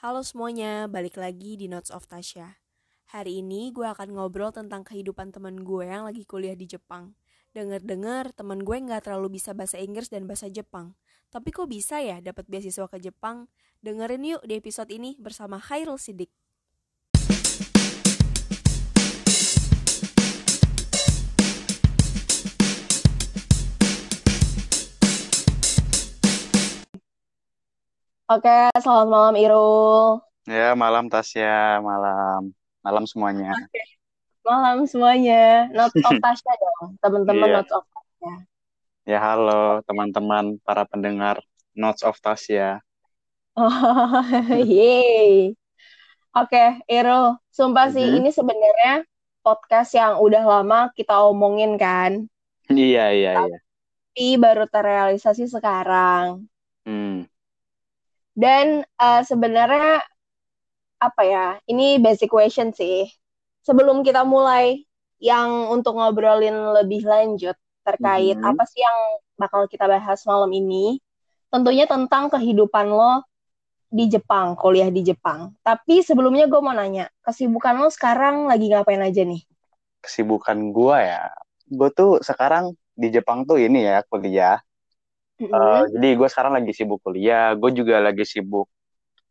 Halo semuanya, balik lagi di Notes of Tasya. Hari ini gue akan ngobrol tentang kehidupan temen gue yang lagi kuliah di Jepang. Dengar-dengar temen gue nggak terlalu bisa bahasa Inggris dan bahasa Jepang. Tapi kok bisa ya dapat beasiswa ke Jepang? Dengerin yuk di episode ini bersama Khairul Sidik. Oke, selamat malam Irul. Ya, malam Tasya, malam. Malam semuanya. Oke. Malam semuanya. Notes of Tasya dong, teman-teman Iya. Notes of Tasya. Ya, halo teman-teman para pendengar Notes of Tasya. Oh, yeay. Oke, Irul. Sumpah sih, Mhm. ini sebenarnya podcast yang udah lama kita omongin kan, Iya, iya, iya. tapi baru terrealisasi sekarang. Hmm. Dan eh, sebenarnya apa ya? Ini basic question sih. Sebelum kita mulai yang untuk ngobrolin lebih lanjut terkait Mhm. apa sih yang bakal kita bahas malam ini, tentunya tentang kehidupan lo di Jepang, kuliah di Jepang. Tapi sebelumnya gue mau nanya, kesibukan lo sekarang lagi ngapain aja nih? Kesibukan gua ya. Gue tuh sekarang di Jepang tuh ini ya, kuliah. Mm-mm. jadi gue sekarang lagi sibuk kuliah. Gue juga lagi sibuk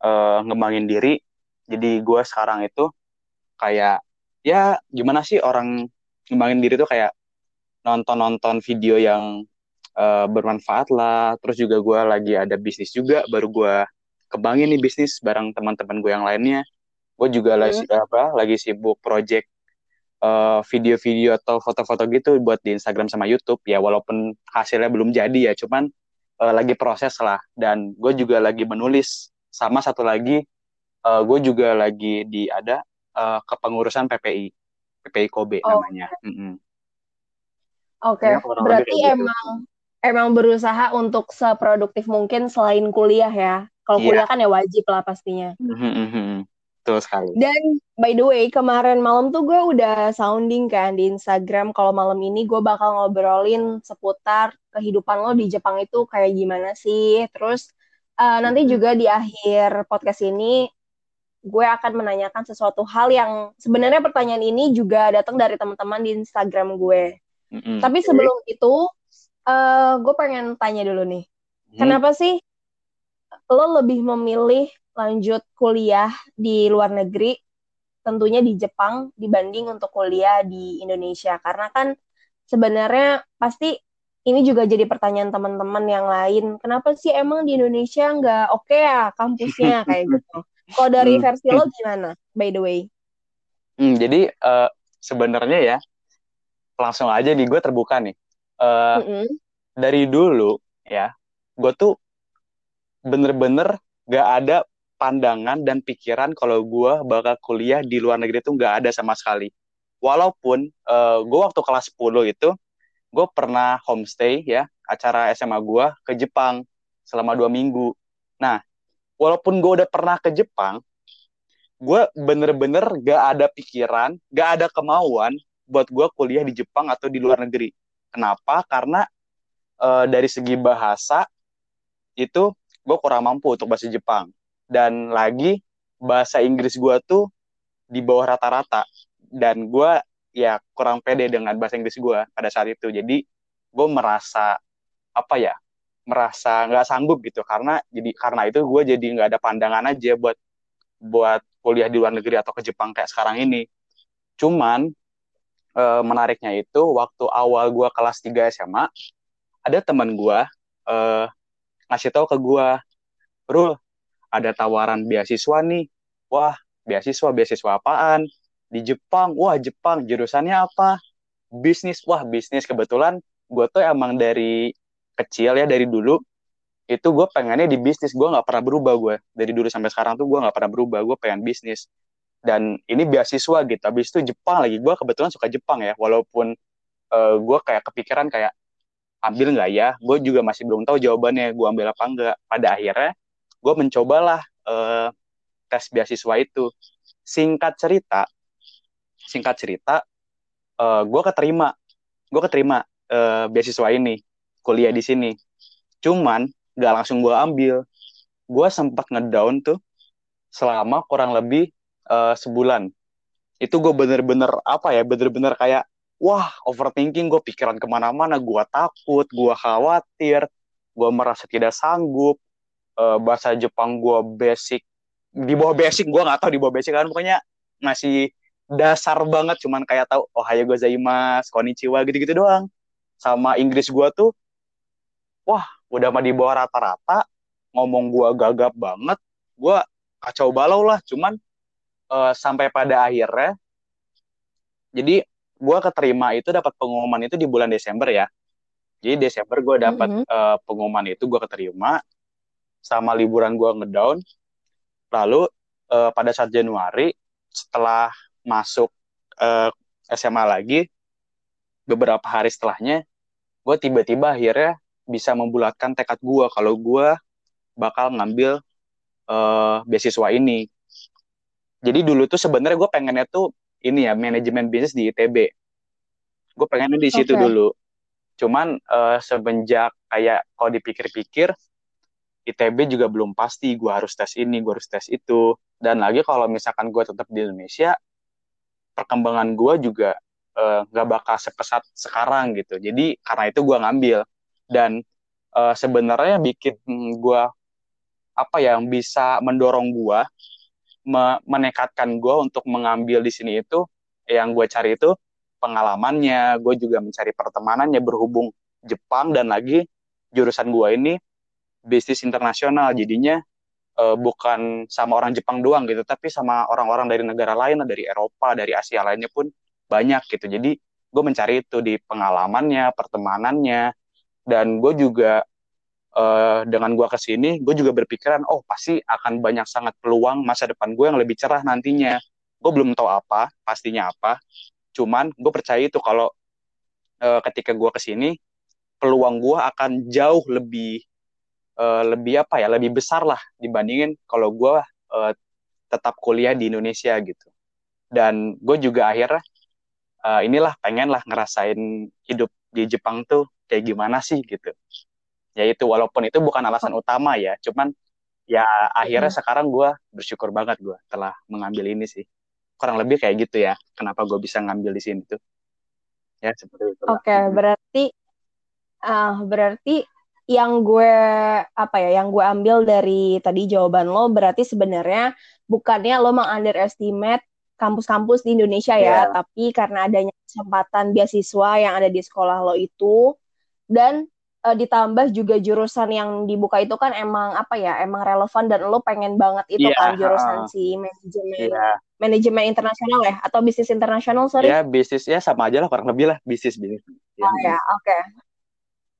eh, ngembangin diri. Jadi gue sekarang itu kayak, ya gimana sih orang ngembangin diri tuh kayak nonton-nonton video yang eh, bermanfaat lah. Terus juga gue lagi ada bisnis juga, baru gue kembangin nih bisnis bareng teman-teman gue yang lainnya. Gue juga lagi apa lagi sibuk project eh, video-video atau foto-foto gitu buat di Instagram sama YouTube ya walaupun hasilnya belum jadi ya cuman eh, lagi proses lah dan gue juga lagi menulis sama satu lagi eh, gue juga lagi di ada eh, kepengurusan PPI PPI Kobe Oh. namanya Mm-mm. Oke, Ya, kurang lebih berarti gitu. emang emang berusaha untuk seproduktif mungkin selain kuliah ya. Kalau Iya. kuliah kan ya wajib lah pastinya. Mhm, mhm. Betul sekali Dan by the way, kemarin malam tuh gue udah sounding kan di Instagram kalau malam ini gue bakal ngobrolin seputar kehidupan lo di Jepang itu kayak gimana sih. Terus eh, nanti juga di akhir podcast ini gue akan menanyakan sesuatu hal yang sebenarnya pertanyaan ini juga datang dari teman-teman di Instagram gue. Mhm, Tapi sebelum itu, eh gue pengen tanya dulu nih, Mhm. kenapa sih lo lebih memilih lanjut kuliah di luar negeri, tentunya di Jepang, dibanding untuk kuliah di Indonesia? Karena kan sebenarnya pasti ini juga jadi pertanyaan teman-teman yang lain. Kenapa sih emang di Indonesia nggak oke ya kampusnya kayak gitu? Kalau dari Hmm. versi lo gimana? By the way. Hmm, jadi eh, sebenarnya ya langsung aja di gue terbuka nih. Eh, Mm-mm. dari dulu ya, gue tuh bener-bener gak ada pandangan dan pikiran kalau gue bakal kuliah di luar negeri itu gak ada sama sekali. Walaupun eh, gue waktu kelas 10 itu, gue pernah homestay ya, acara SMA gue ke Jepang selama dua minggu. Nah, walaupun gue udah pernah ke Jepang, gue bener-bener gak ada pikiran, gak ada kemauan buat gue kuliah di Jepang atau di luar negeri. Kenapa? Karena eh, dari segi bahasa itu gue kurang mampu untuk bahasa Jepang. Dan lagi bahasa Inggris gue tuh di bawah rata-rata. Dan gue ya kurang pede dengan bahasa Inggris gue pada saat itu. Jadi gue merasa apa ya? Merasa nggak sanggup gitu karena jadi karena itu gue jadi nggak ada pandangan aja buat buat kuliah di luar negeri atau ke Jepang kayak sekarang ini. Cuman eh, menariknya itu waktu awal gue kelas 3 SMA ada teman gue eh, ngasih tahu ke gue, Rul, ada tawaran beasiswa nih. Wah, beasiswa, beasiswa apaan? Di Jepang, wah Jepang, jurusannya apa? Bisnis, wah bisnis. Kebetulan gue tuh emang dari kecil ya, dari dulu, itu gue pengennya di bisnis. Gue nggak pernah berubah gue. Dari dulu sampai sekarang tuh gue nggak pernah berubah. Gue pengen bisnis. Dan ini beasiswa gitu. Habis itu Jepang lagi. Gue kebetulan suka Jepang ya. Walaupun eh, gue kayak kepikiran kayak, ambil nggak ya? Gue juga masih belum tahu jawabannya. Gue ambil apa enggak. Pada akhirnya, gue mencobalah eh, tes beasiswa itu. Singkat cerita, singkat cerita, eh, gue keterima, gue keterima eh, beasiswa ini, kuliah di sini. Cuman nggak langsung gue ambil. Gue sempat ngedown tuh selama kurang lebih uh, sebulan. Itu gue bener-bener apa ya, bener-bener kayak wah overthinking gue pikiran ke mana-mana, gue takut, gue khawatir, gue merasa tidak sanggup. Uh, bahasa Jepang gue basic di bawah basic gue nggak tahu di bawah basic kan pokoknya masih dasar banget cuman kayak tahu oh hayo gozaimasu konnichiwa gitu-gitu doang sama Inggris gue tuh wah udah mah di bawah rata-rata ngomong gue gagap banget gue kacau balau lah cuman uh, sampai pada akhirnya jadi gue keterima itu dapat pengumuman itu di bulan Desember ya jadi Desember gue dapat mm -hmm. uh, pengumuman itu gue keterima sama liburan gue ngedown. Lalu uh, pada saat Januari setelah masuk uh, eh, SMA lagi beberapa hari setelahnya gue tiba-tiba akhirnya bisa membulatkan tekad gue kalau gue bakal ngambil uh, beasiswa ini. Jadi dulu tuh sebenarnya gue pengennya tuh ini ya manajemen bisnis di ITB gue pengennya di situ okay. dulu. Cuman uh, semenjak kayak kalau dipikir-pikir ITB juga belum pasti gue harus tes ini gue harus tes itu. Dan lagi kalau misalkan gue tetap di Indonesia perkembangan gue juga eh, nggak uh, bakal sepesat sekarang gitu. Jadi karena itu gue ngambil. Dan uh, sebenarnya bikin gue apa ya, yang bisa mendorong gue me menekatkan gue untuk mengambil di sini itu yang gue cari itu pengalamannya, gue juga mencari pertemanannya berhubung Jepang dan lagi jurusan gue ini bisnis internasional, jadinya uh, bukan sama orang Jepang doang gitu, tapi sama orang-orang dari negara lain, dari Eropa, dari Asia lainnya pun banyak gitu. Jadi gue mencari itu di pengalamannya, pertemanannya, dan gue juga uh, dengan gue ke sini, gue juga berpikiran, oh pasti akan banyak sangat peluang masa depan gue yang lebih cerah nantinya. Gue belum tahu apa, pastinya apa, Cuman gue percaya itu kalau uh, ketika gue ke sini peluang gue akan jauh lebih uh, lebih apa ya lebih besar lah dibandingin kalau gue uh, tetap kuliah di Indonesia gitu. Dan gue juga akhirnya uh, inilah pengen lah ngerasain hidup di Jepang tuh kayak gimana sih gitu. Ya itu walaupun itu bukan alasan utama ya, cuman ya akhirnya hmm. sekarang gue bersyukur banget gue telah mengambil ini sih kurang lebih kayak gitu ya kenapa gue bisa ngambil di sini tuh ya seperti itu oke okay, berarti uh, berarti yang gue apa ya yang gue ambil dari tadi jawaban lo berarti sebenarnya bukannya lo mengunderestimate kampus-kampus di Indonesia ya, yeah. tapi karena adanya kesempatan beasiswa yang ada di sekolah lo itu dan uh, ditambah juga jurusan yang dibuka itu kan emang apa ya emang relevan dan lo pengen banget itu yeah, kan jurusan si manajemen yeah. manajemen internasional ya atau bisnis internasional sorry ya yeah, bisnis ya sama aja lah kurang lebih lah bisnis bisnis oh ya oke okay.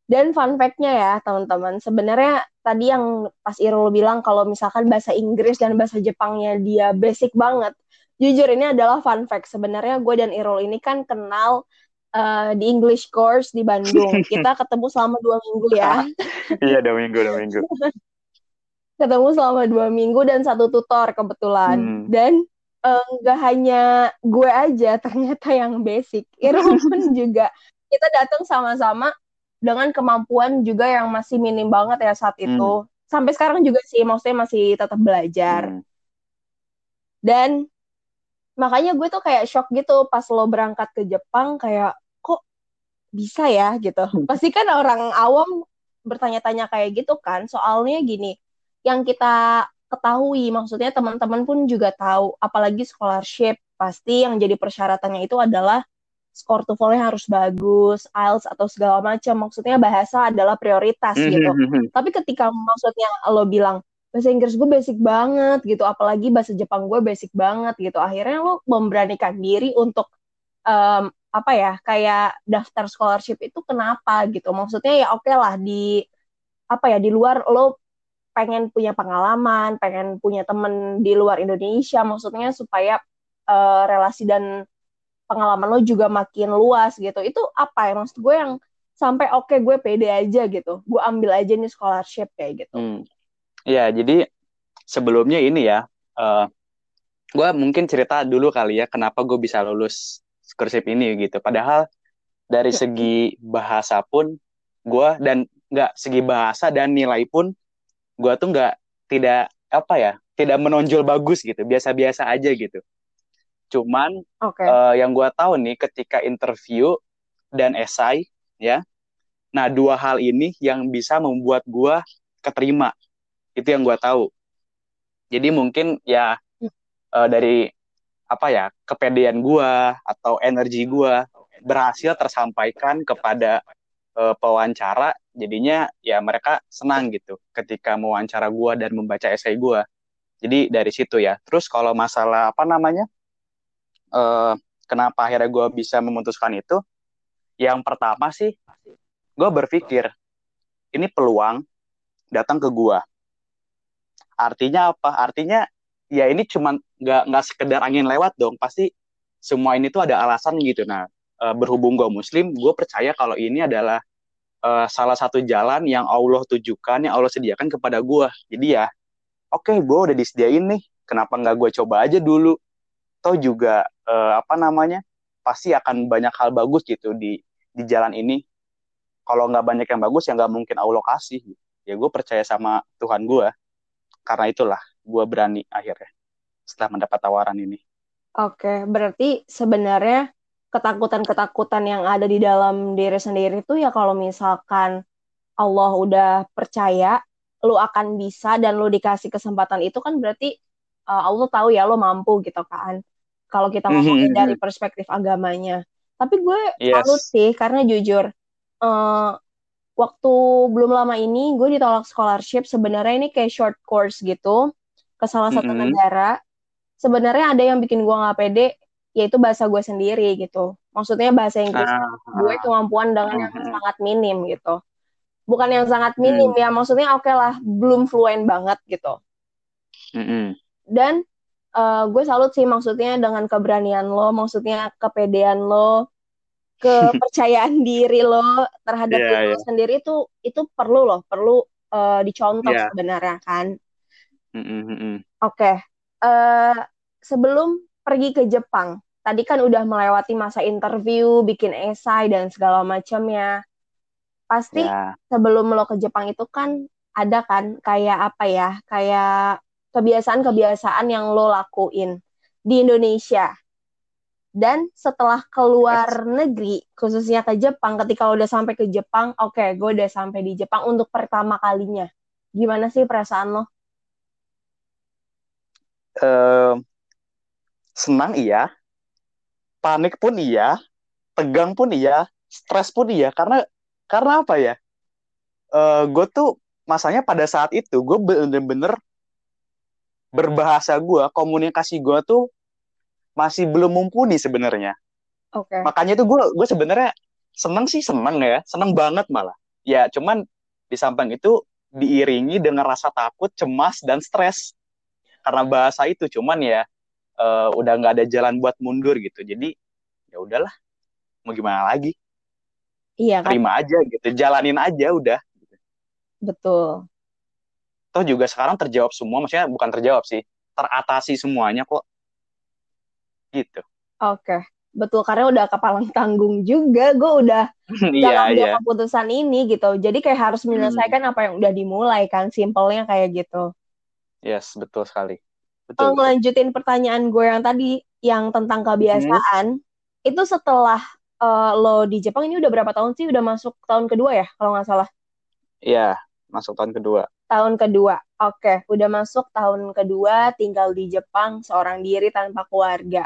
Dan fun fact-nya ya teman-teman sebenarnya tadi yang pas Irul bilang kalau misalkan bahasa Inggris dan bahasa Jepangnya dia basic banget jujur ini adalah fun fact sebenarnya gue dan Irul ini kan kenal uh, di English course di Bandung. Kita ketemu selama dua minggu ya. iya dua minggu, dua minggu. ketemu selama dua minggu dan satu tutor kebetulan. Hmm. Dan eh, nggak uh, hanya gue aja ternyata yang basic. Irfan pun juga kita datang sama-sama dengan kemampuan juga yang masih minim banget ya saat itu. Hmm. Sampai sekarang juga sih, maksudnya masih tetap belajar. Hmm. Dan makanya gue tuh kayak shock gitu pas lo berangkat ke Jepang kayak kok bisa ya gitu hmm. pasti kan orang awam bertanya-tanya kayak gitu kan soalnya gini yang kita ketahui maksudnya teman-teman pun juga tahu apalagi scholarship pasti yang jadi persyaratannya itu adalah skor TOEFL-nya harus bagus, IELTS atau segala macam. Maksudnya bahasa adalah prioritas hmm, gitu. Hmm, Tapi ketika maksudnya lo bilang bahasa Inggris gue basic banget gitu apalagi bahasa Jepang gue basic banget gitu akhirnya lo memberanikan diri untuk um, apa ya kayak daftar scholarship itu kenapa gitu maksudnya ya oke okay lah di apa ya di luar lo pengen punya pengalaman pengen punya temen di luar Indonesia maksudnya supaya uh, relasi dan pengalaman lo juga makin luas gitu. Itu apa ya? Maksud gue yang sampai oke okay, gue pede aja gitu. Gue ambil aja nih scholarship kayak gitu. Hmm. Iya, jadi sebelumnya ini ya, uh, eh, gue mungkin cerita dulu kali ya kenapa gue bisa lulus skripsi ini gitu. Padahal dari segi bahasa pun gue dan nggak segi bahasa dan nilai pun gue tuh nggak tidak apa ya tidak menonjol bagus gitu. Biasa-biasa aja gitu cuman Oke. eh, yang gue tahu nih ketika interview dan esai ya. Nah dua hal ini yang bisa membuat gue keterima. Itu yang gue tahu. Jadi mungkin ya eh, dari apa ya kepedean gue atau energi gue berhasil tersampaikan kepada eh, pewawancara jadinya ya mereka senang gitu ketika mewawancara gue dan membaca esai gue jadi dari situ ya. Terus kalau masalah apa namanya eh, kenapa akhirnya gue bisa memutuskan itu? Yang pertama sih gue berpikir ini peluang datang ke gue artinya apa? Artinya ya ini cuman nggak nggak sekedar angin lewat dong. Pasti semua ini tuh ada alasan gitu. Nah eh, berhubung gue muslim gue percaya kalau ini adalah eh, salah satu jalan yang Allah tujukan yang Allah sediakan kepada gue jadi ya oke gue udah disediain nih. Kenapa nggak gue coba aja dulu toh juga eh, apa namanya pasti akan banyak hal bagus gitu di di jalan ini. Kalau nggak banyak yang bagus ya nggak mungkin Allah kasih ya gue percaya sama Tuhan gue. Karena itulah gue berani akhirnya setelah mendapat tawaran ini. Oke, berarti sebenarnya ketakutan-ketakutan yang ada di dalam diri sendiri tuh ya kalau misalkan Allah udah percaya lu akan bisa dan lu dikasih kesempatan itu kan berarti uh, Allah tahu ya lu mampu gitu kan. Kalau kita ngomongin Mhm. dari perspektif agamanya. Tapi gue yes salut sih karena jujur uh, waktu belum lama ini gue ditolak scholarship sebenarnya ini kayak short course gitu ke salah satu Mhm. negara sebenarnya ada yang bikin gue nggak pede yaitu bahasa gue sendiri gitu maksudnya bahasa Inggris Ah, gue kemampuan dengan yang Mhm. sangat minim gitu bukan yang sangat minim Hmm. ya maksudnya oke lah belum fluent banget gitu Mhm. dan eh, gue salut sih maksudnya dengan keberanian lo maksudnya kepedean lo kepercayaan diri lo terhadap Iya, diri lo iya. sendiri itu itu perlu loh perlu eh, dicontoh Iya. sebenarnya kan Mhm, mhm. Oke, eh, sebelum pergi ke Jepang, tadi kan udah melewati masa interview, bikin esai dan segala macamnya. Pasti Ya, sebelum lo ke Jepang itu kan ada kan kayak apa ya, kayak kebiasaan-kebiasaan yang lo lakuin di Indonesia. Dan setelah keluar negeri, khususnya ke Jepang, ketika lo udah sampai ke Jepang, oke, gue udah sampai di Jepang untuk pertama kalinya. Gimana sih perasaan lo? eh, senang iya, panik pun iya, tegang pun iya, stres pun iya. Karena karena apa ya? Eh, gue tuh masanya pada saat itu gue bener-bener berbahasa gue, komunikasi gue tuh masih belum mumpuni sebenarnya. Oke. Makanya tuh gue gue sebenarnya seneng sih seneng ya, seneng banget malah. Ya cuman di samping itu diiringi dengan rasa takut, cemas dan stres karena bahasa itu. Cuman ya eh, udah nggak ada jalan buat mundur gitu. Jadi ya udahlah, mau gimana lagi? Iya kan? Terima aja gitu, jalanin aja udah. Betul. Toh juga sekarang terjawab semua, maksudnya bukan terjawab sih, teratasi semuanya kok. Gitu. Oke. Betul, karena udah kepalang tanggung juga. Gue udah Iya dalam iya. keputusan ini gitu. Jadi kayak harus Hmm. menyelesaikan apa yang udah dimulai kan. Simpelnya kayak gitu. Yes, betul sekali. Betul. ngelanjutin pertanyaan gue yang tadi, yang tentang Hmm. kebiasaan, itu setelah eh, lo di Jepang ini udah berapa tahun sih? Udah masuk tahun kedua ya, kalau nggak salah. Iya, masuk tahun kedua. Tahun kedua. Oke, udah masuk tahun kedua, tinggal di Jepang seorang diri tanpa keluarga.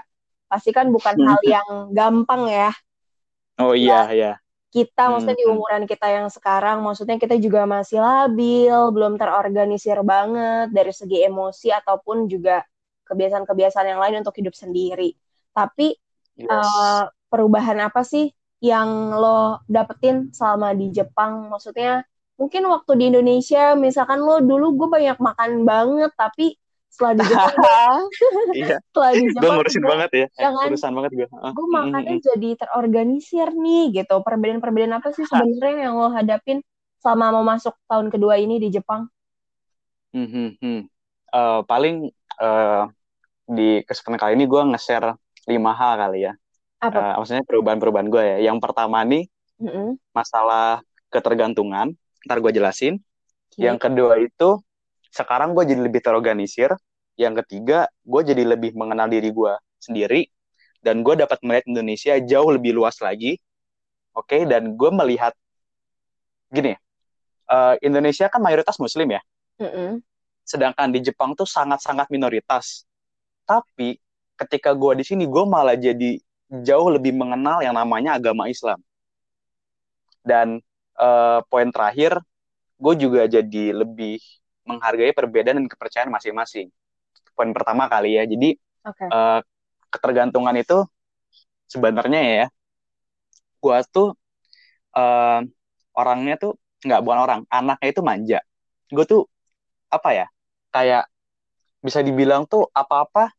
Pasti kan bukan hal yang gampang ya. Oh iya iya. kita maksudnya di Hmm. umuran kita yang sekarang maksudnya kita juga masih labil belum terorganisir banget dari segi emosi ataupun juga kebiasaan-kebiasaan yang lain untuk hidup sendiri tapi Yes. eh, perubahan apa sih yang lo dapetin selama di Jepang maksudnya mungkin waktu di Indonesia misalkan lo dulu gue banyak makan banget tapi setelah di Jepang Iya, setelah di gue Jepang ngurusin gue- banget ya. ya kan? Urusan banget gue. gue makannya jadi terorganisir nih gitu. Perbedaan-perbedaan apa sih sebenarnya yang lo hadapin selama mau masuk tahun kedua ini di Jepang? Hmm, paling eh, di kesempatan kali ini gue nge-share lima hal kali ya. Apa? Eh, maksudnya perubahan-perubahan gue ya. Yang pertama nih Mm-mm. masalah ketergantungan. Ntar gue jelasin. Oke. Yang kedua itu sekarang gue jadi lebih terorganisir. yang ketiga gue jadi lebih mengenal diri gue sendiri dan gue dapat melihat Indonesia jauh lebih luas lagi oke okay? dan gue melihat gini uh, Indonesia kan mayoritas Muslim ya mm -hmm. sedangkan di Jepang tuh sangat-sangat minoritas tapi ketika gue di sini gue malah jadi jauh lebih mengenal yang namanya agama Islam dan uh, poin terakhir gue juga jadi lebih menghargai perbedaan dan kepercayaan masing-masing. Poin pertama kali ya jadi okay. uh, ketergantungan itu sebenarnya ya gue tuh uh, orangnya tuh nggak bukan orang anaknya itu manja. Gue tuh apa ya kayak bisa dibilang tuh apa-apa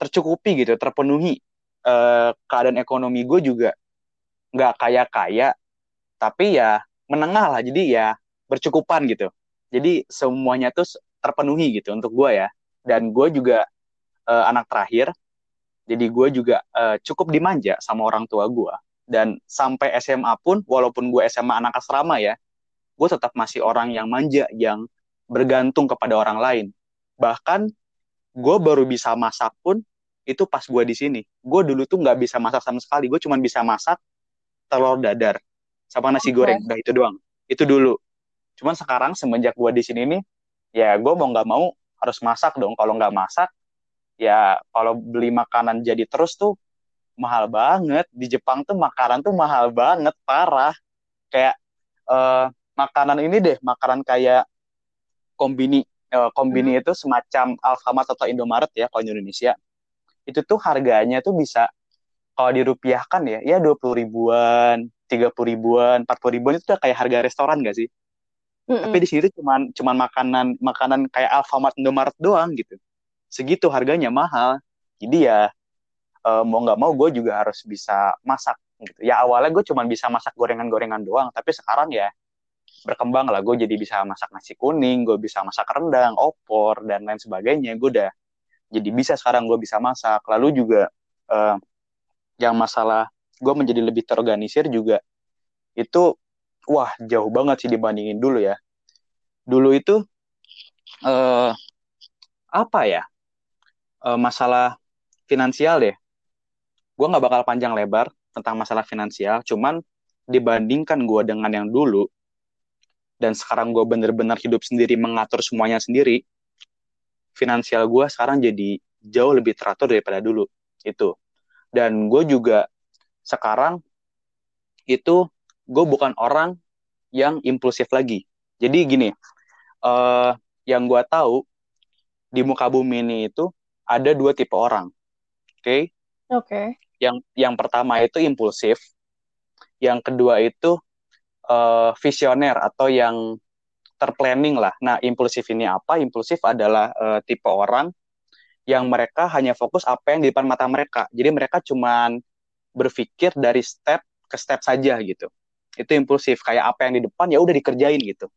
tercukupi gitu terpenuhi. Uh, keadaan ekonomi gue juga nggak kaya kaya tapi ya menengah lah. Jadi ya bercukupan gitu. Jadi semuanya tuh terpenuhi gitu untuk gue ya. Dan gue juga uh, anak terakhir. Jadi gue juga uh, cukup dimanja sama orang tua gue dan sampai SMA pun walaupun gue SMA anak asrama ya gue tetap masih orang yang manja yang bergantung kepada orang lain. Bahkan gue baru bisa masak pun itu pas gue di sini. Gue dulu tuh nggak bisa masak sama sekali. Gue cuma bisa masak telur dadar sama nasi okay. goreng udah itu doang. Itu dulu. Cuman sekarang semenjak gue di sini nih ya gue mau nggak mau harus masak dong. Kalau nggak masak ya kalau beli makanan jadi terus tuh mahal banget. Di Jepang tuh makanan tuh mahal banget parah. Kayak uh, makanan ini deh makanan kayak kombini uh, kombini hmm. itu semacam Alfamart atau Indomaret ya kalau di Indonesia. Itu tuh harganya tuh bisa kalau dirupiahkan ya ya dua puluh ribuan tiga puluh ribuan empat puluh ribuan itu udah kayak harga restoran gak sih Mm-mm. Tapi di sini cuman cuman makanan makanan kayak Alfamart Indomaret doang gitu. Segitu harganya mahal. Jadi ya uh, mau nggak mau gue juga harus bisa masak gitu. Ya awalnya gue cuman bisa masak gorengan-gorengan doang, tapi sekarang ya berkembang lah gue jadi bisa masak nasi kuning, gue bisa masak rendang, opor dan lain sebagainya. Gue udah jadi bisa sekarang gue bisa masak. Lalu juga uh, yang masalah gue menjadi lebih terorganisir juga itu wah jauh banget sih dibandingin dulu ya. Dulu itu uh, apa ya uh, masalah finansial deh. Gue nggak bakal panjang lebar tentang masalah finansial, cuman dibandingkan gue dengan yang dulu dan sekarang gue bener-bener hidup sendiri mengatur semuanya sendiri, finansial gue sekarang jadi jauh lebih teratur daripada dulu itu. Dan gue juga sekarang itu gue bukan orang yang impulsif lagi. Jadi gini, uh, yang gue tahu di muka bumi ini itu ada dua tipe orang, oke? Okay? Oke. Okay. Yang yang pertama itu impulsif, yang kedua itu uh, visioner atau yang terplanning lah. Nah, impulsif ini apa? Impulsif adalah uh, tipe orang yang mereka hanya fokus apa yang di depan mata mereka. Jadi mereka cuman berpikir dari step ke step saja gitu. Itu impulsif kayak apa yang di depan ya udah dikerjain gitu.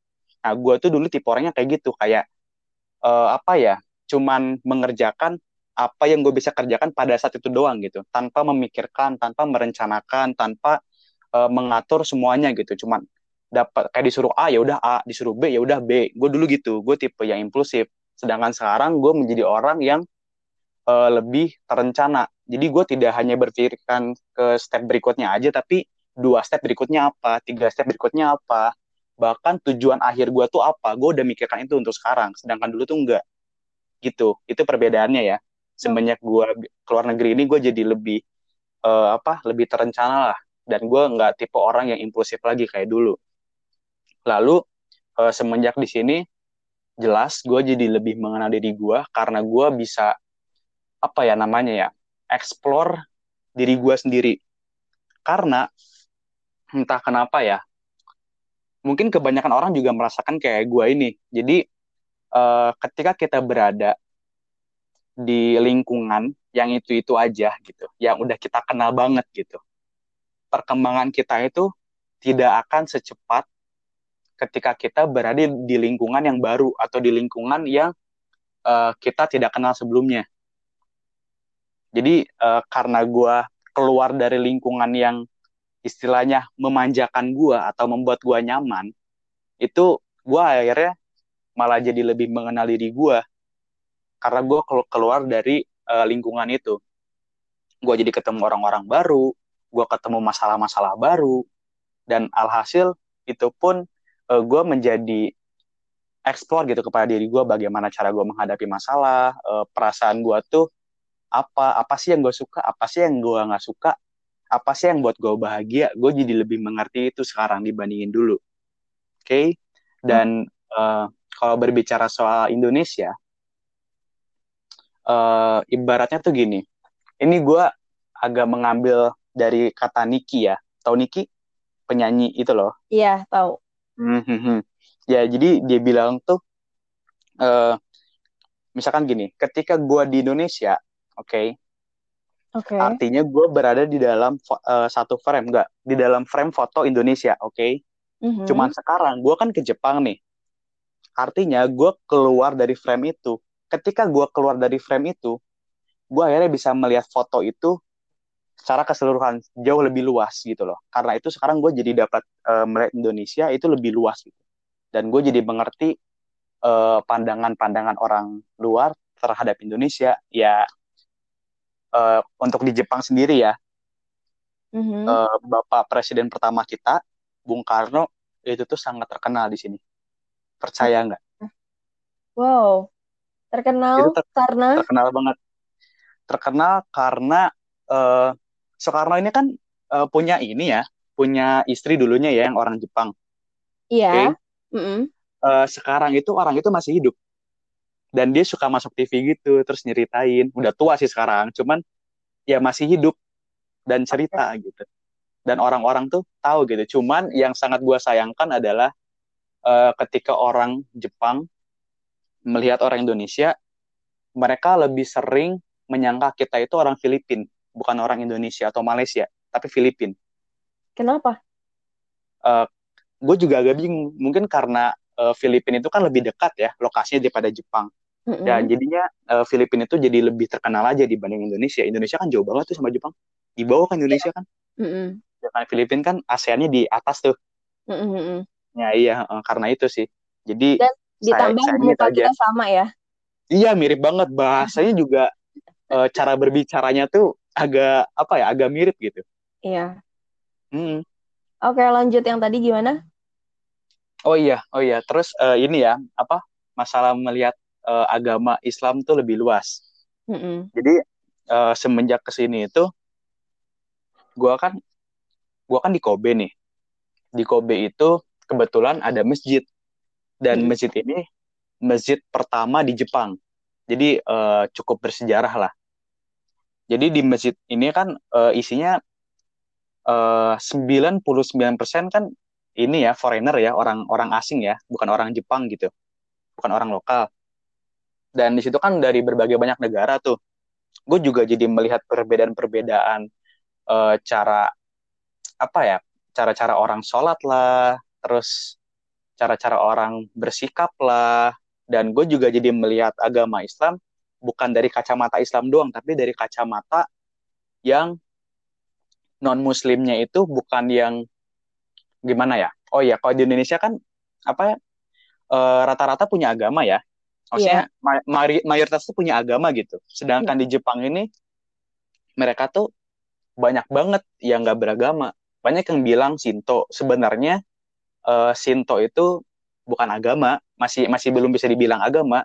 Nah gue tuh dulu tipe orangnya kayak gitu kayak uh, apa ya cuman mengerjakan apa yang gue bisa kerjakan pada saat itu doang gitu. Tanpa memikirkan tanpa merencanakan tanpa uh, mengatur semuanya gitu. Cuman dapat kayak disuruh A ya udah A disuruh B ya udah B. Gue dulu gitu gue tipe yang impulsif. Sedangkan sekarang gue menjadi orang yang uh, lebih terencana jadi gue tidak hanya berpikirkan ke step berikutnya aja tapi dua step berikutnya apa, tiga step berikutnya apa, bahkan tujuan akhir gue tuh apa, gue udah mikirkan itu untuk sekarang, sedangkan dulu tuh enggak. Gitu, itu perbedaannya ya. Semenjak gue keluar negeri ini gue jadi lebih uh, apa, lebih terencana lah, dan gue nggak tipe orang yang impulsif lagi kayak dulu. Lalu uh, semenjak di sini jelas gue jadi lebih mengenal diri gue karena gue bisa apa ya namanya ya explore diri gue sendiri. Karena entah kenapa ya mungkin kebanyakan orang juga merasakan kayak gue ini. Jadi uh, ketika kita berada di lingkungan yang itu itu aja gitu yang udah kita kenal banget gitu perkembangan kita itu tidak akan secepat ketika kita berada di lingkungan yang baru atau di lingkungan yang uh, kita tidak kenal sebelumnya jadi uh, karena gue keluar dari lingkungan yang istilahnya memanjakan gua atau membuat gua nyaman itu gua akhirnya malah jadi lebih mengenal diri gua. Karena gue keluar dari uh, lingkungan itu. Gue jadi ketemu orang-orang baru gue ketemu masalah-masalah baru dan alhasil itu pun uh, eh, gue menjadi explore gitu kepada diri gue bagaimana cara gue menghadapi masalah uh, perasaan gue tuh apa apa sih yang gue suka apa sih yang gue nggak suka apa sih yang buat gue bahagia gue jadi lebih mengerti itu sekarang dibandingin dulu. Oke? Okay? dan uh, kalau berbicara soal Indonesia uh, ibaratnya tuh gini ini gue agak mengambil dari kata Niki ya. Tahu Niki? Penyanyi itu loh. Iya tahu mm-hmm. ya jadi dia bilang tuh uh, misalkan gini ketika gue di Indonesia oke okay, Okay. Artinya gue berada di dalam uh, satu frame, enggak di dalam frame foto Indonesia, oke? Okay? Mm-hmm. Cuman sekarang gue kan ke Jepang nih. Artinya gue keluar dari frame itu. Ketika gue keluar dari frame itu, gue akhirnya bisa melihat foto itu secara keseluruhan jauh lebih luas gitu loh. Karena itu sekarang gue jadi dapat uh, melihat Indonesia itu lebih luas gitu. Dan gue jadi mengerti pandangan pandangan-pandangan orang luar terhadap Indonesia. Ya uh, untuk di Jepang sendiri ya, mm-hmm. uh, Bapak Presiden pertama kita, Bung Karno, itu tuh sangat terkenal di sini. Percaya nggak? Wow, terkenal ter- karena terkenal banget. Terkenal karena uh, Soekarno ini kan uh, punya ini ya, punya istri dulunya ya yang orang Jepang. Iya. Okay? Mm-hmm. Uh, sekarang itu orang itu masih hidup dan dia suka masuk TV gitu terus nyeritain. Udah tua sih sekarang cuman ya masih hidup dan cerita okay. gitu. Dan orang-orang tuh tahu gitu. Cuman yang sangat gue sayangkan adalah uh, ketika orang Jepang melihat orang Indonesia mereka lebih sering menyangka kita itu orang Filipin bukan orang Indonesia atau Malaysia tapi Filipin. Kenapa? Uh, eh, gue juga agak bingung. Mungkin karena uh, Filipina itu kan lebih dekat ya lokasinya daripada Jepang Mm-hmm. Ya jadinya uh, Filipina itu jadi lebih terkenal aja dibanding Indonesia. Indonesia kan jauh banget tuh sama Jepang. Di bawah kan Indonesia kan. Mm-hmm. Dengan Filipina kan ASEAN-nya di atas tuh. Mm-hmm. Ya iya karena itu sih. Jadi Dan ditambah saya, muka kita sama ya. Iya mirip banget bahasanya juga uh, cara berbicaranya tuh agak apa ya agak mirip gitu. Iya. Hmm. Oke lanjut yang tadi gimana? Oh iya oh iya terus uh, ini ya apa masalah melihat uh, agama Islam tuh lebih luas. Mm-hmm. Jadi uh, semenjak ke sini itu, gua kan, gua kan di Kobe nih. Di Kobe itu kebetulan ada masjid dan mm-hmm. masjid ini masjid pertama di Jepang. Jadi uh, cukup bersejarah lah. Jadi di masjid ini kan uh, isinya uh, 99% kan ini ya foreigner ya, orang-orang asing ya, bukan orang Jepang gitu. Bukan orang lokal dan di situ kan dari berbagai banyak negara tuh gue juga jadi melihat perbedaan-perbedaan uh, cara apa ya cara-cara orang sholat lah terus cara-cara orang bersikap lah. Dan gue juga jadi melihat agama Islam bukan dari kacamata Islam doang tapi dari kacamata yang non muslimnya itu bukan yang gimana ya? Oh ya kalau di Indonesia kan apa ya eh, rata-rata punya agama ya maksudnya yeah. may mayoritas tuh punya agama gitu. Sedangkan yeah. di Jepang ini mereka tuh banyak banget yang nggak beragama. Banyak yang bilang Sinto sebenarnya uh, Sinto itu bukan agama. Masih masih belum bisa dibilang agama.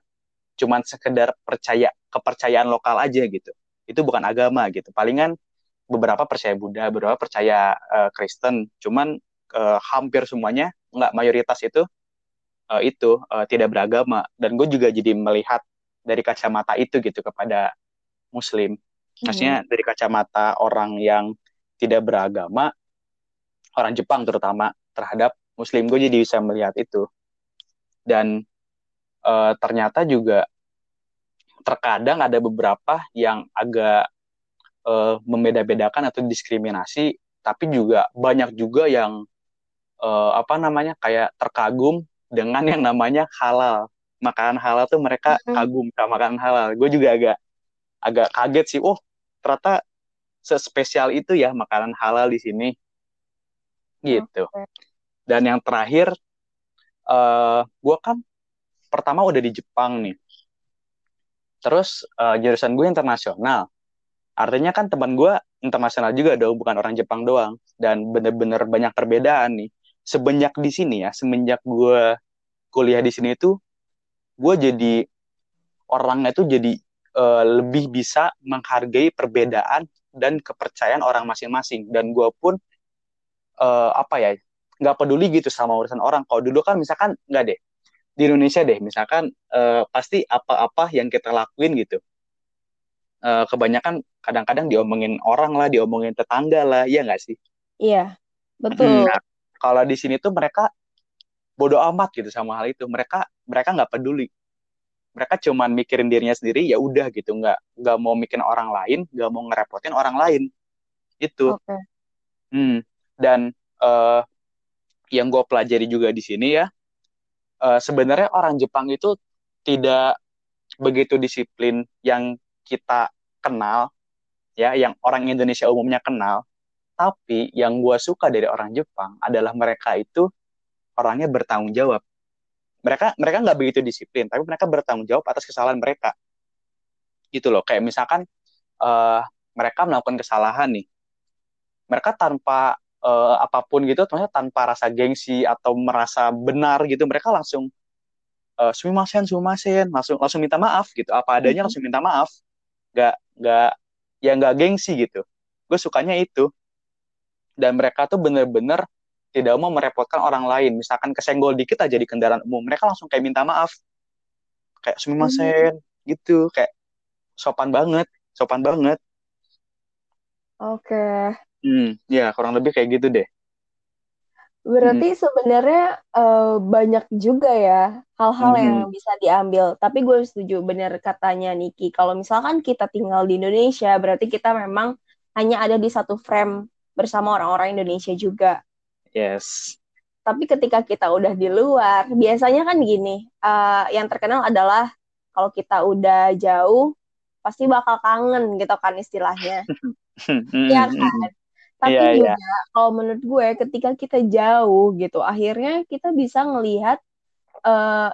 Cuman sekedar percaya kepercayaan lokal aja gitu. Itu bukan agama gitu. Palingan beberapa percaya Buddha beberapa percaya uh, Kristen. Cuman uh, hampir semuanya nggak mayoritas itu uh, itu uh, tidak beragama. Dan gue juga jadi melihat dari kacamata itu gitu kepada muslim. Maksudnya hmm. dari kacamata orang yang tidak beragama orang Jepang terutama terhadap muslim gue jadi bisa melihat itu. Dan uh, ternyata juga terkadang ada beberapa yang agak uh, membeda-bedakan atau diskriminasi tapi juga banyak juga yang uh, apa namanya kayak terkagum dengan yang namanya halal. Makanan halal tuh mereka kagum sama makanan halal. Gue juga agak agak kaget sih oh ternyata sespesial itu ya makanan halal di sini. Gitu. Dan yang terakhir uh, eh, gue kan pertama udah di Jepang nih. Terus uh, jurusan gue internasional. Artinya kan teman gue internasional juga dong bukan orang Jepang doang. Dan bener-bener banyak perbedaan nih semenjak di sini ya semenjak gue kuliah di sini itu gue jadi orangnya tuh jadi uh, lebih bisa menghargai perbedaan dan kepercayaan orang masing-masing. Dan gue pun uh, apa ya nggak peduli gitu sama urusan orang. Kalau dulu kan misalkan nggak deh di Indonesia deh misalkan uh, pasti apa-apa yang kita lakuin gitu uh, kebanyakan kadang-kadang diomongin orang lah diomongin tetangga lah ya nggak sih? Iya betul. Nah, kalau di sini tuh mereka bodoh amat gitu sama hal itu. Mereka mereka nggak peduli. Mereka cuma mikirin dirinya sendiri ya udah gitu. Nggak nggak mau mikirin orang lain nggak mau ngerepotin orang lain. Itu. Okay. hmm. dan uh, yang gue pelajari juga di sini ya uh, sebenarnya orang Jepang itu tidak begitu disiplin yang kita kenal ya yang orang Indonesia umumnya kenal tapi yang gue suka dari orang Jepang adalah mereka itu orangnya bertanggung jawab. Mereka mereka nggak begitu disiplin, tapi mereka bertanggung jawab atas kesalahan mereka. Gitu loh, kayak misalkan uh, mereka melakukan kesalahan nih, mereka tanpa uh, apa pun gitu, ternyata tanpa rasa gengsi atau merasa benar gitu, mereka langsung uh, sumimasen, sumimasen, langsung langsung minta maaf gitu, apa adanya mm-hmm. langsung minta maaf, nggak nggak ya nggak gengsi gitu. Gue sukanya itu. Dan mereka tuh bener-bener tidak mau merepotkan orang lain. Misalkan kesenggol dikit aja di kendaraan umum, mereka langsung kayak minta maaf. Kayak sumimasen hmm. gitu, kayak sopan banget, sopan banget. Oke. Okay. Hmm, ya kurang lebih kayak gitu deh. Berarti hmm. sebenarnya uh, banyak juga ya hal-hal hmm. yang bisa diambil. Tapi gue setuju benar katanya Niki. Kalau misalkan kita tinggal di Indonesia, berarti kita memang hanya ada di satu frame bersama orang-orang Indonesia juga. Yes. Tapi ketika kita udah di luar, biasanya kan gini, uh, yang terkenal adalah kalau kita udah jauh, pasti bakal kangen gitu kan istilahnya. Iya kan? Tapi yeah, juga yeah. kalau menurut gue ketika kita jauh gitu, akhirnya kita bisa ngelihat uh,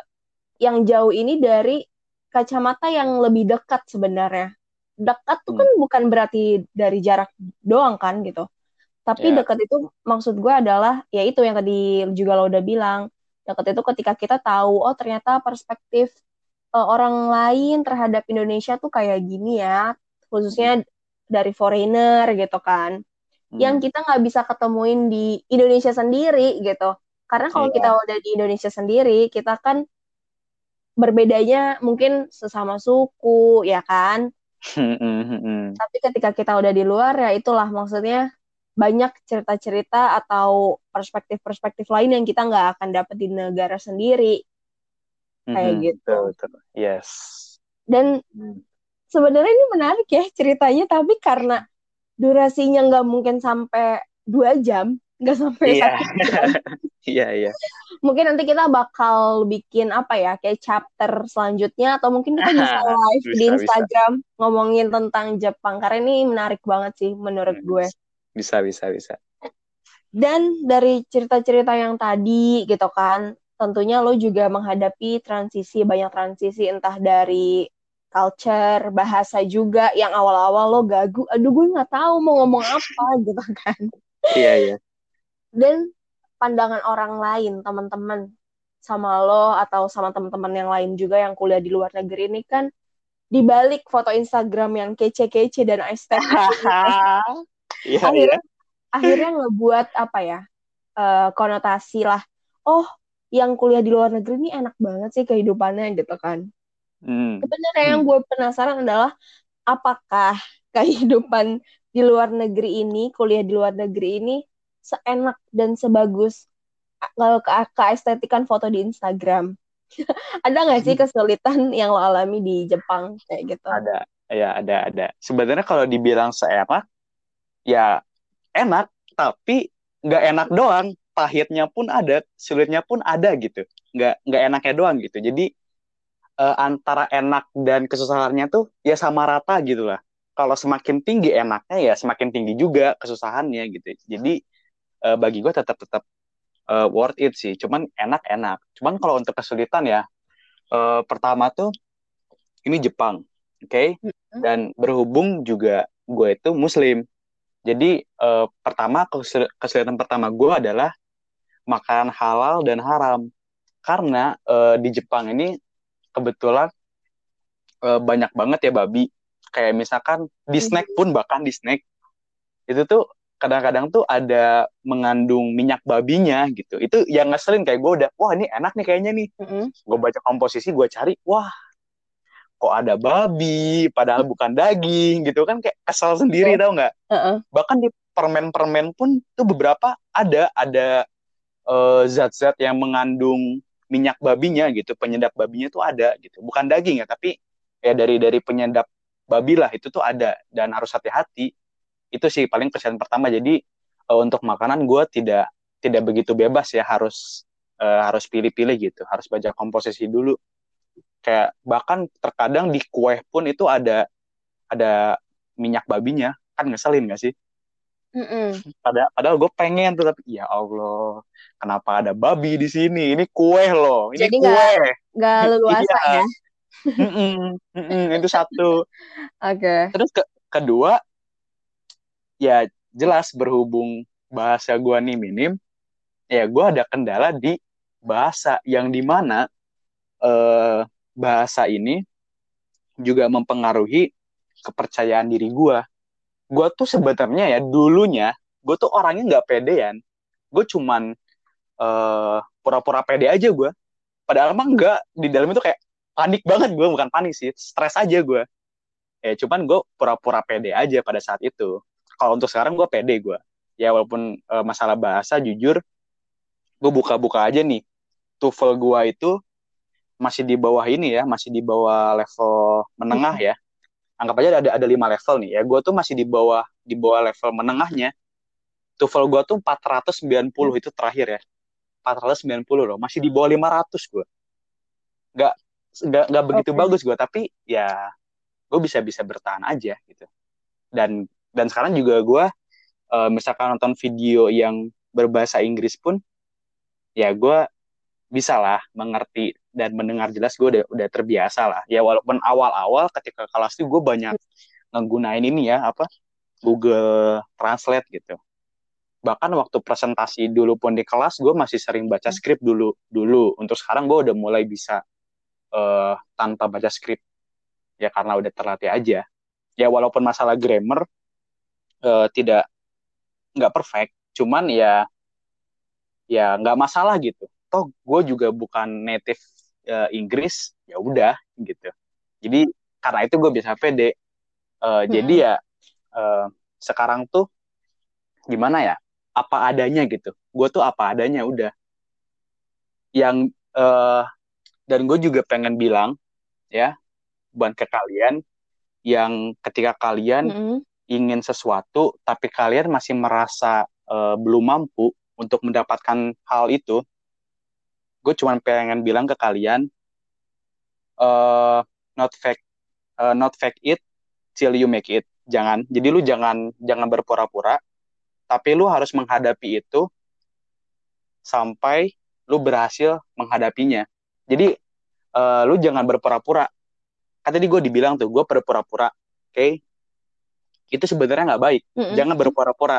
yang jauh ini dari kacamata yang lebih dekat sebenarnya. Dekat tuh hmm. kan bukan berarti dari jarak doang kan gitu. Tapi yeah. dekat itu maksud gue adalah ya itu yang tadi juga lo udah bilang. Dekat itu ketika kita tahu oh ternyata perspektif uh, orang lain terhadap Indonesia tuh kayak gini ya, khususnya dari foreigner gitu kan. Hmm. Yang kita nggak bisa ketemuin di Indonesia sendiri gitu. Karena kalau yeah. kita udah di Indonesia sendiri, kita kan berbedanya mungkin sesama suku ya kan. Hmm, hmm, Tapi ketika kita udah di luar ya itulah maksudnya banyak cerita-cerita atau perspektif-perspektif lain yang kita nggak akan dapat di negara sendiri kayak mm -hmm, gitu. Betul, betul. Yes. Dan mm. sebenarnya ini menarik ya ceritanya, tapi karena durasinya nggak mungkin sampai dua jam, nggak sampai yeah. satu jam. Iya iya. Mungkin nanti kita bakal bikin apa ya kayak chapter selanjutnya atau mungkin kita bisa live bisa, di Instagram bisa. ngomongin tentang Jepang karena ini menarik banget sih menurut gue bisa bisa bisa. Dan dari cerita-cerita yang tadi gitu kan tentunya lo juga menghadapi transisi banyak transisi entah dari culture bahasa juga yang awal-awal lo gagu aduh gue nggak tahu mau ngomong apa gitu kan. Iya iya. Dan pandangan orang lain teman-teman sama lo atau sama teman-teman yang lain juga yang kuliah di luar negeri ini kan dibalik foto Instagram yang kece-kece dan estetik Iya, akhirnya, iya. akhirnya ngebuat apa ya uh, konotasi lah. Oh, yang kuliah di luar negeri ini enak banget sih kehidupannya gitu kan. Hmm. Sebenarnya hmm. yang gue penasaran adalah apakah kehidupan di luar negeri ini, kuliah di luar negeri ini seenak dan sebagus uh, ke keestetikan foto di Instagram. ada nggak sih hmm. kesulitan yang lo alami di Jepang kayak gitu? Ada, ya ada ada. Sebenarnya kalau dibilang seenak, ya enak tapi nggak enak doang. Pahitnya pun ada sulitnya pun ada gitu. Nggak nggak enaknya doang gitu. Jadi uh, antara enak dan kesusahannya tuh ya sama rata gitu lah. Kalau semakin tinggi enaknya ya semakin tinggi juga kesusahannya gitu. Jadi uh, bagi gue tetap tetap uh, worth it sih. Cuman enak enak. Cuman kalau untuk kesulitan ya uh, pertama tuh ini Jepang oke? Okay? dan berhubung juga gue itu muslim jadi uh, pertama kesulitan pertama gue adalah makanan halal dan haram. Karena uh, di Jepang ini kebetulan uh, banyak banget ya babi. Kayak misalkan di snack pun bahkan di snack. Itu tuh kadang-kadang tuh ada mengandung minyak babinya gitu. Itu yang ngeselin kayak gue udah wah ini enak nih kayaknya nih. Mm-hmm. gue baca komposisi gue cari wah kok ada babi padahal bukan daging gitu kan kayak kesal sendiri oh. tau nggak? Uh-uh. bahkan di permen-permen pun tuh beberapa ada ada uh, zat-zat yang mengandung minyak babinya gitu penyedap babinya tuh ada gitu. Bukan daging ya tapi ya dari dari penyedap babi lah itu tuh ada dan harus hati-hati. Itu sih paling persen pertama. Jadi uh, untuk makanan gue tidak tidak begitu bebas ya harus uh, harus pilih-pilih gitu harus baca komposisi dulu kayak bahkan terkadang di kue pun itu ada ada minyak babinya kan ngeselin gak sih Mm-mm. Padahal, padahal gue pengen tuh tapi ya Allah kenapa ada babi di sini ini kue loh ini Jadi kue nggak leluasa iya. ya Mm-mm, mm-mm, itu satu oke okay. terus ke kedua ya jelas berhubung bahasa gue nih minim, ya gue ada kendala di bahasa yang di mana eh, bahasa ini juga mempengaruhi kepercayaan diri gue. Gue tuh sebenarnya ya dulunya gue tuh orangnya nggak pedean. Gue cuman eh, pura-pura pede aja gue. Padahal emang enggak di dalam itu kayak panik banget gue bukan panik sih, stres aja gue. Ya cuman gue pura-pura pede aja pada saat itu kalau untuk sekarang gue pede gue ya walaupun uh, masalah bahasa jujur gue buka-buka aja nih TOEFL gue itu masih di bawah ini ya masih di bawah level menengah ya. Anggap aja ada ada lima level nih ya. Gue tuh masih di bawah di bawah level menengahnya. TOEFL gue tuh 490 itu terakhir ya. 490 loh masih di bawah 500 gue nggak nggak nggak begitu okay. bagus gue tapi ya gue bisa bisa bertahan aja gitu. Dan dan sekarang juga gue uh, misalkan nonton video yang berbahasa Inggris pun ya gue bisa lah mengerti dan mendengar jelas gue udah udah terbiasa lah. Ya walaupun awal-awal ketika kelas itu gue banyak nggunain ini ya apa Google Translate gitu. Bahkan waktu presentasi dulu pun di kelas gue masih sering baca hmm. skrip dulu dulu. Untuk sekarang gue udah mulai bisa uh, tanpa baca skrip ya karena udah terlatih aja. Ya walaupun masalah grammar uh, tidak nggak perfect. Cuman ya ya nggak masalah gitu. Toh gue juga bukan native uh, Inggris ya udah gitu. Jadi karena itu gue bisa pede uh, hmm. jadi ya uh, sekarang tuh gimana ya apa adanya gitu. Gue tuh apa adanya udah. Yang uh, dan gue juga pengen bilang ya buat ke kalian yang ketika kalian mm -hmm. ingin sesuatu tapi kalian masih merasa uh, belum mampu untuk mendapatkan hal itu, gue cuma pengen bilang ke kalian, uh, not fake, uh, not fake it till you make it. Jangan. Jadi lu jangan jangan berpura-pura, tapi lu harus menghadapi itu sampai lu berhasil menghadapinya. Jadi uh, lu jangan berpura-pura. Kan tadi gue dibilang tuh, gue berpura-pura. Oke, okay? itu sebenarnya nggak baik. Mm-hmm. Jangan berpura-pura.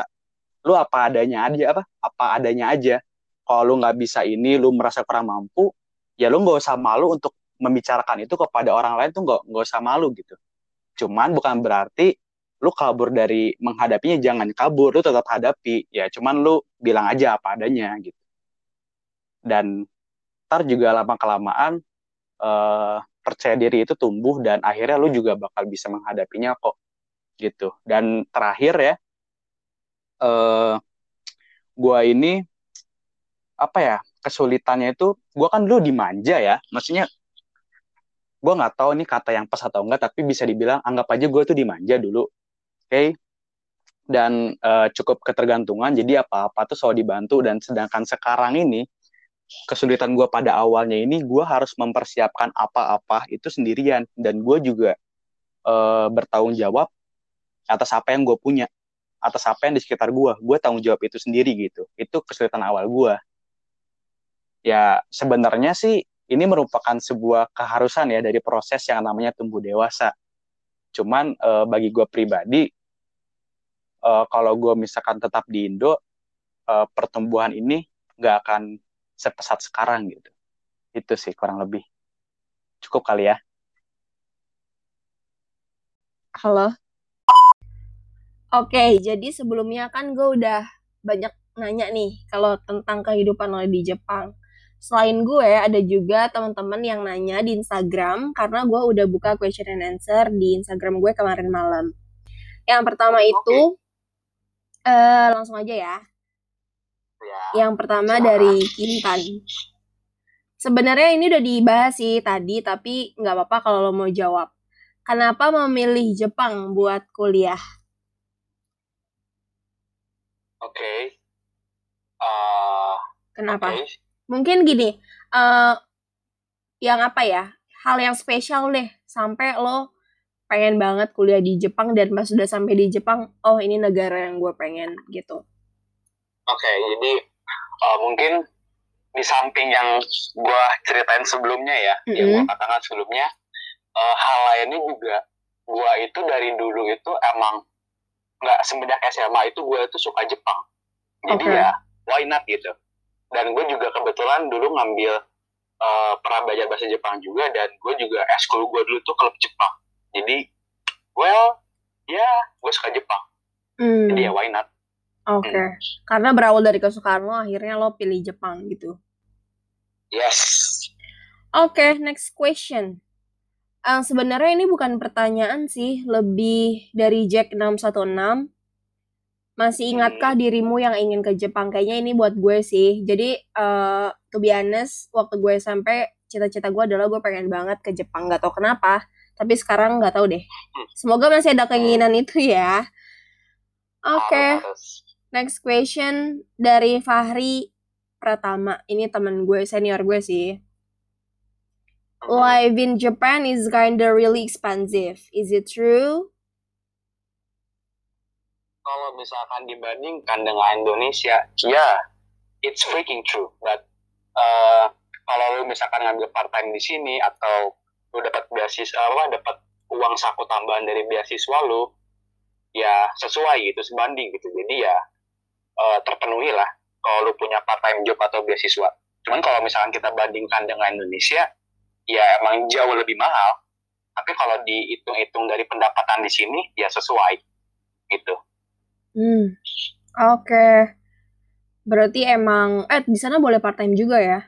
Lu apa adanya aja apa? Apa adanya aja. Kalau lu nggak bisa ini, lu merasa kurang mampu, ya lu nggak usah malu untuk membicarakan itu kepada orang lain tuh nggak nggak usah malu gitu. Cuman bukan berarti lu kabur dari menghadapinya jangan kabur, lu tetap hadapi. Ya cuman lu bilang aja apa adanya gitu. Dan ntar juga lama kelamaan uh, percaya diri itu tumbuh dan akhirnya lu juga bakal bisa menghadapinya kok gitu dan terakhir ya uh, gua ini apa ya kesulitannya itu gua kan dulu dimanja ya. Maksudnya gua nggak tahu ini kata yang pas atau enggak tapi bisa dibilang anggap aja gua tuh dimanja dulu. Oke? Okay? dan uh, cukup ketergantungan jadi apa-apa tuh selalu dibantu. Dan sedangkan sekarang ini kesulitan gue pada awalnya ini gue harus mempersiapkan apa-apa itu sendirian. Dan gue juga uh, bertanggung jawab atas apa yang gue punya atas apa yang di sekitar gue gue tanggung jawab itu sendiri gitu. Itu kesulitan awal gue ya sebenarnya sih ini merupakan sebuah keharusan ya dari proses yang namanya tumbuh dewasa. Cuman uh, bagi gue pribadi uh, kalau gue misalkan tetap di Indo uh, pertumbuhan ini nggak akan sepesat sekarang gitu. Itu sih kurang lebih. Cukup kali ya. Halo. Oke jadi sebelumnya kan gue udah banyak nanya nih kalau tentang kehidupan lo di Jepang selain gue ada juga teman-teman yang nanya di Instagram karena gue udah buka question and answer di Instagram gue kemarin malam yang pertama itu uh, langsung aja ya Ya. Yang pertama dari Kintan. Sebenarnya ini udah dibahas sih tadi, tapi nggak apa-apa kalau lo mau jawab. Kenapa memilih Jepang buat kuliah? Oke. Okay. Uh, Kenapa? Okay. Mungkin gini, uh, yang apa ya? Hal yang spesial deh, sampai lo pengen banget kuliah di Jepang dan pas sudah sampai di Jepang, oh ini negara yang gue pengen gitu. Oke, okay, jadi uh, mungkin di samping yang gue ceritain sebelumnya ya, mm -hmm. yang gue katakan sebelumnya, uh, hal lainnya juga gue itu dari dulu itu emang nggak semenjak SMA itu gue itu suka Jepang. Jadi okay. ya, why not gitu. Dan gue juga kebetulan dulu ngambil uh, pernah belajar bahasa Jepang juga dan gue juga eskul gue dulu tuh klub Jepang. Jadi, well, ya yeah, gue suka Jepang. Mm. Jadi ya why not. Oke. Okay. Hmm. Karena berawal dari kesukaan lo, akhirnya lo pilih Jepang gitu. Yes. Oke, okay, next question. Uh, sebenarnya ini bukan pertanyaan sih, lebih dari Jack 616. Masih ingatkah hmm. dirimu yang ingin ke Jepang? Kayaknya ini buat gue sih. Jadi, uh, to be honest, waktu gue sampai cita-cita gue adalah gue pengen banget ke Jepang. Gak tau kenapa, tapi sekarang gak tau deh. Hmm. Semoga masih ada keinginan itu ya. Oke. Okay. Next question dari Fahri Pratama. Ini temen gue, senior gue sih. Life in Japan is kinda really expensive. Is it true? Kalau misalkan dibandingkan dengan Indonesia, ya, it's freaking true. But uh, kalau lu misalkan ngambil part time di sini atau lu dapat beasiswa, apa dapat uang saku tambahan dari beasiswa lu, ya sesuai gitu, sebanding gitu. Jadi ya uh, terpenuhi lah kalau lu punya part time job atau beasiswa. Cuman kalau misalkan kita bandingkan dengan Indonesia, ya emang jauh lebih mahal. Tapi kalau dihitung-hitung dari pendapatan di sini, ya sesuai gitu. Hmm, oke. Okay. Berarti emang, eh di sana boleh part time juga ya?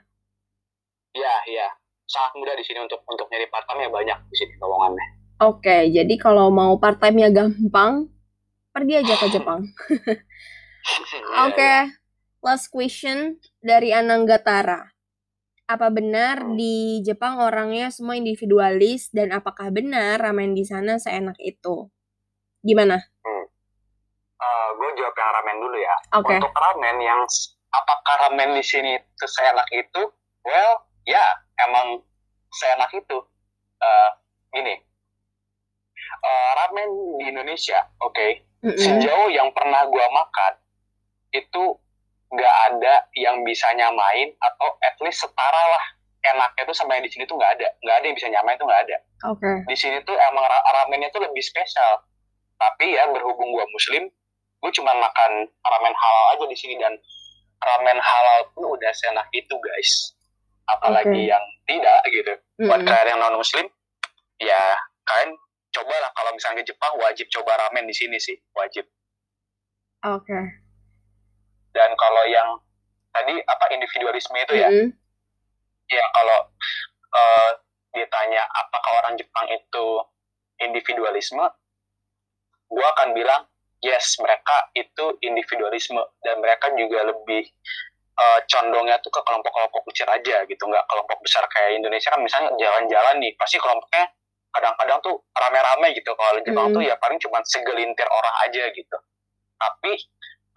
Iya, iya. Sangat mudah di sini untuk untuk nyari part time ya banyak di sini lowongannya. Oke, okay, jadi kalau mau part time ya gampang, pergi aja ke Jepang. Iya, Oke, okay. Iya. last question dari Ananggatara. Apa benar hmm. di Jepang orangnya semua individualis dan apakah benar ramen di sana seenak itu? Gimana? Hmm. Uh, eh, gue jawab yang ramen dulu ya. Okay. Untuk ramen yang apakah ramen di sini itu seenak itu? Well, ya emang seenak itu. Uh, ini uh, ramen di Indonesia, oke. Okay, mm -hmm. Sejauh yang pernah gue makan, itu nggak ada yang bisa nyamain atau at least setara lah enaknya tuh sama yang di sini tuh nggak ada nggak ada yang bisa nyamain tuh nggak ada okay. di sini tuh emang ramennya tuh lebih spesial tapi ya berhubung gua muslim gue cuma makan ramen halal aja di sini dan ramen halal pun udah seenak itu guys. Apalagi okay. yang tidak gitu. Buat kalian yang non muslim ya kalian cobalah. Kalau misalnya ke Jepang wajib coba ramen di sini sih. Wajib. Oke. Okay dan kalau yang tadi apa individualisme itu ya? Mm -hmm. ya kalau uh, ditanya apakah orang Jepang itu individualisme gue akan bilang yes mereka itu individualisme dan mereka juga lebih uh, condongnya tuh ke kelompok-kelompok kecil aja gitu nggak kelompok besar kayak Indonesia kan misalnya jalan-jalan nih pasti kelompoknya kadang-kadang tuh rame-rame gitu kalau di Jepang mm. tuh ya paling cuma segelintir orang aja gitu tapi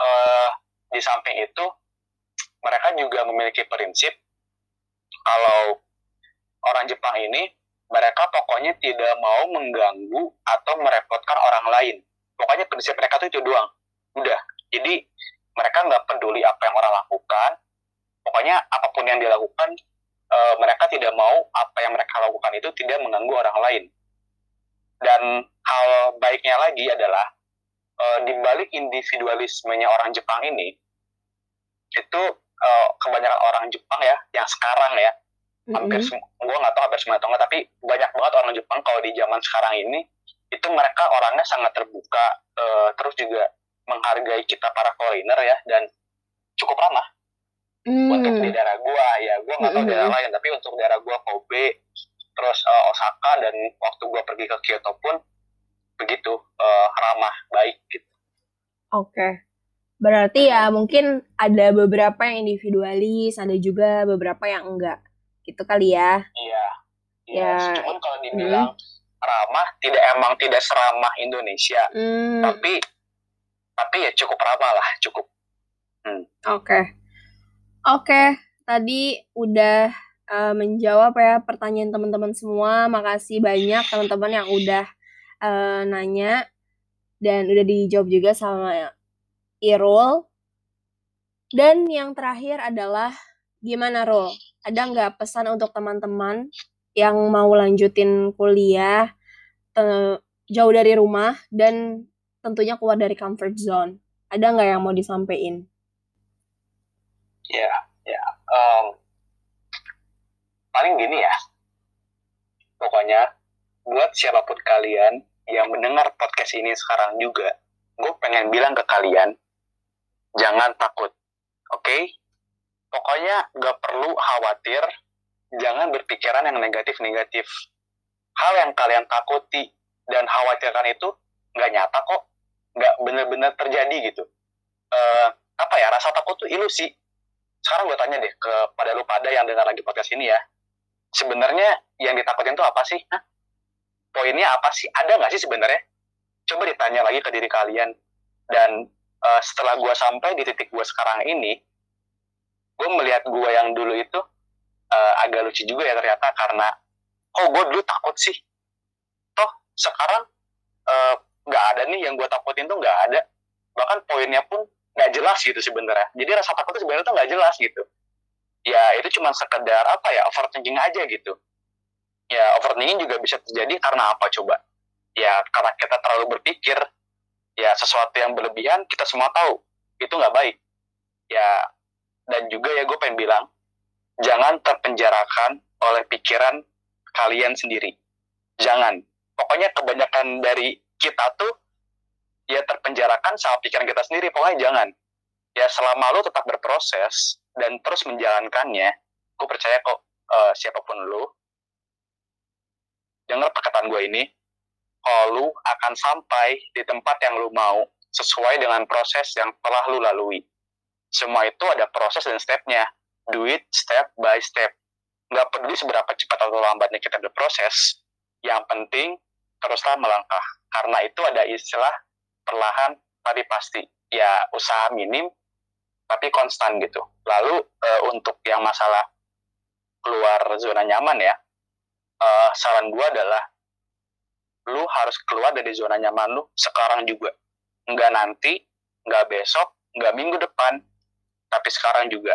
uh, di samping itu mereka juga memiliki prinsip kalau orang Jepang ini mereka pokoknya tidak mau mengganggu atau merepotkan orang lain. Pokoknya prinsip mereka itu, itu doang. Udah. Jadi mereka nggak peduli apa yang orang lakukan. Pokoknya apa pun yang dilakukan, e, mereka tidak mau apa yang mereka lakukan itu tidak mengganggu orang lain. Dan hal baiknya lagi adalah uh, di balik individualismenya orang Jepang ini itu uh, kebanyakan orang Jepang ya yang sekarang ya hampir gue nggak tahu hampir semua atau enggak tapi banyak banget orang Jepang kalau di zaman sekarang ini itu mereka orangnya sangat terbuka uh, terus juga menghargai kita para foreigner ya dan cukup ramah mm. untuk di daerah gua ya gua nggak tahu mm-hmm. daerah lain tapi untuk daerah gua Kobe terus uh, Osaka dan waktu gua pergi ke Kyoto pun begitu uh, ramah baik gitu. Oke. Okay. Berarti ya mungkin ada beberapa yang individualis, ada juga beberapa yang enggak. Gitu kali ya. Iya. Iya. Ya. Cuman kalau dibilang hmm. Ramah tidak emang tidak seramah Indonesia. Hmm. Tapi tapi ya cukup ramah lah, cukup. Hmm. Oke. Okay. Oke, okay. tadi udah uh, menjawab ya pertanyaan teman-teman semua. Makasih banyak teman-teman yang udah uh, nanya dan udah dijawab juga sama Irul. Dan yang terakhir adalah gimana Rul? Ada nggak pesan untuk teman-teman yang mau lanjutin kuliah jauh dari rumah dan tentunya keluar dari comfort zone? Ada nggak yang mau disampaikan? Ya, ya. Um, paling gini ya. Pokoknya buat siapa pun kalian yang mendengar podcast ini sekarang juga, gue pengen bilang ke kalian, jangan takut, oke? Okay? Pokoknya gak perlu khawatir, jangan berpikiran yang negatif-negatif. Hal yang kalian takuti dan khawatirkan itu gak nyata kok, gak bener-bener terjadi gitu. Uh, apa ya, rasa takut tuh ilusi. Sekarang gue tanya deh kepada lu pada yang dengar lagi podcast ini ya, sebenarnya yang ditakutin tuh apa sih? Hah? poinnya apa sih? Ada nggak sih sebenarnya? Coba ditanya lagi ke diri kalian. Dan uh, setelah gue sampai di titik gue sekarang ini, gue melihat gue yang dulu itu lucu juga ya ternyata karena, oh gue dulu takut sih. Toh sekarang eh, nggak uh, ada nih yang gue takutin tuh nggak ada. Bahkan poinnya pun nggak jelas gitu sebenarnya. Jadi rasa takut itu sebenarnya tuh nggak jelas gitu. Ya itu cuma sekedar apa ya overthinking aja gitu ya overthinking juga bisa terjadi karena apa coba ya karena kita terlalu berpikir ya sesuatu yang berlebihan kita semua tahu itu nggak baik ya dan juga ya gue pengen bilang jangan terpenjarakan oleh pikiran kalian sendiri jangan pokoknya kebanyakan dari kita tuh ya terpenjarakan sama pikiran kita sendiri pokoknya jangan ya selama lo tetap berproses dan terus menjalankannya gue percaya kok uh, siapa pun lo dengar perkataan gue ini, kalau lu akan sampai di tempat yang lu mau sesuai dengan proses yang telah lu lalui. Semua itu ada proses dan stepnya. Do it step by step. Nggak peduli seberapa cepat atau lambatnya kita berproses, yang penting teruslah melangkah. Karena itu ada istilah perlahan tapi pasti. Ya usaha minim tapi konstan gitu. Lalu e, untuk yang masalah keluar zona nyaman ya, uh, saran gue adalah lu harus keluar dari zona nyaman lu sekarang juga nggak nanti nggak besok nggak minggu depan tapi sekarang juga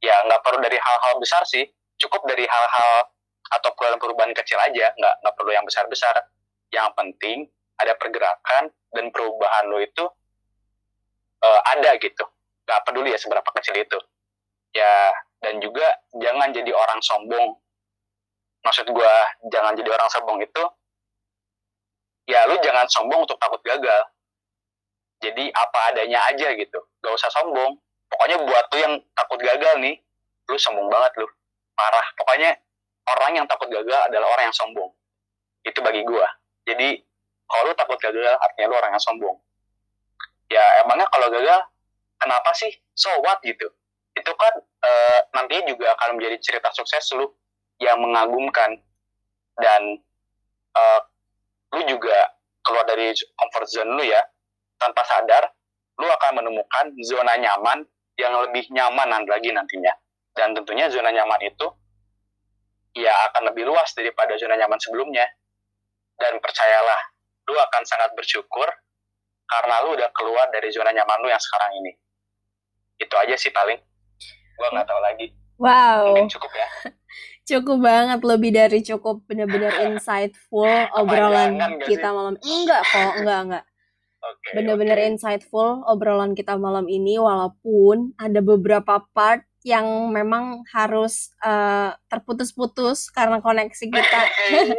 ya nggak perlu dari hal-hal besar sih. Cukup dari hal-hal atau perubahan-perubahan kecil aja. Nggak nggak perlu yang besar-besar. Yang penting ada pergerakan dan perubahan lo itu uh, ada gitu. Nggak peduli ya seberapa kecil itu. Ya dan juga jangan jadi orang sombong. Maksud gue jangan jadi orang sombong itu ya lu jangan sombong untuk takut gagal. Jadi apa adanya aja gitu. Gak usah sombong pokoknya buat tuh yang takut gagal nih lu sombong banget lu. Parah. Pokoknya orang yang takut gagal adalah orang yang sombong. Itu bagi gue jadi kalau lu takut gagal artinya lu orang yang sombong. Ya emangnya kalau gagal kenapa sih? So what gitu. Itu kan e, nantinya juga akan menjadi cerita sukses lu yang mengagumkan. Dan uh, lu juga keluar dari comfort zone lu ya. Tanpa sadar lu akan menemukan zona nyaman yang lebih nyaman lagi nantinya. Dan tentunya zona nyaman itu ya akan lebih luas daripada zona nyaman sebelumnya. Dan percayalah lu akan sangat bersyukur karena lu udah keluar dari zona nyaman lu yang sekarang ini. Itu aja sih paling. Gua nggak tahu lagi. Wow. Mungkin cukup ya. Cukup banget lebih dari cukup benar-benar insightful obrolan kita malam. Enggak kok enggak enggak okay, benar-benar okay. insightful obrolan kita malam ini walaupun ada beberapa part yang memang harus uh, terputus-putus karena koneksi kita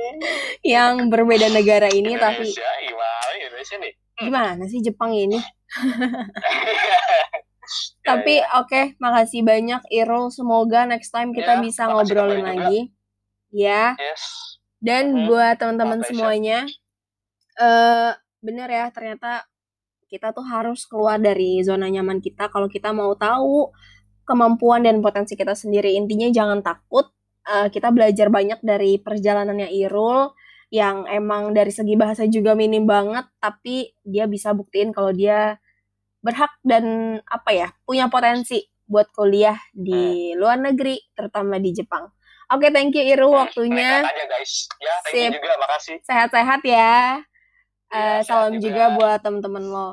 yang berbeda negara ini tapi gimana sih Jepang ini? Tapi ya, ya. oke okay, makasih banyak Irul. Semoga next time kita ya, bisa ngobrolin lagi. ya. Yes. dan hmm. buat teman-teman semuanya uh, bener ya ternyata kita tuh harus keluar dari zona nyaman kita kalau kita mau tahu kemampuan dan potensi kita sendiri. Intinya jangan takut. Uh, kita belajar banyak dari perjalanannya Irul yang emang dari segi bahasa juga minim banget, tapi dia bisa buktiin kalau dia berhak dan apa ya punya potensi buat kuliah di hmm. luar negeri, terutama di Jepang. Oke, okay, thank you Irul hmm, waktunya. Aja, guys. Ya, thank Sip. you juga, makasih. Sehat-sehat ya. Uh, salam juga. juga buat temen-temen lo.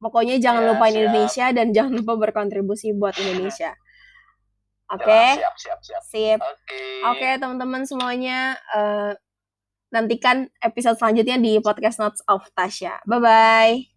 Pokoknya jangan ya, lupain siap. Indonesia dan jangan lupa berkontribusi buat Indonesia. Oke. Okay? Ya, siap, siap, siap. Sip. Oke, okay. okay, teman-teman semuanya uh, nantikan episode selanjutnya di podcast Notes of Tasya. Bye bye.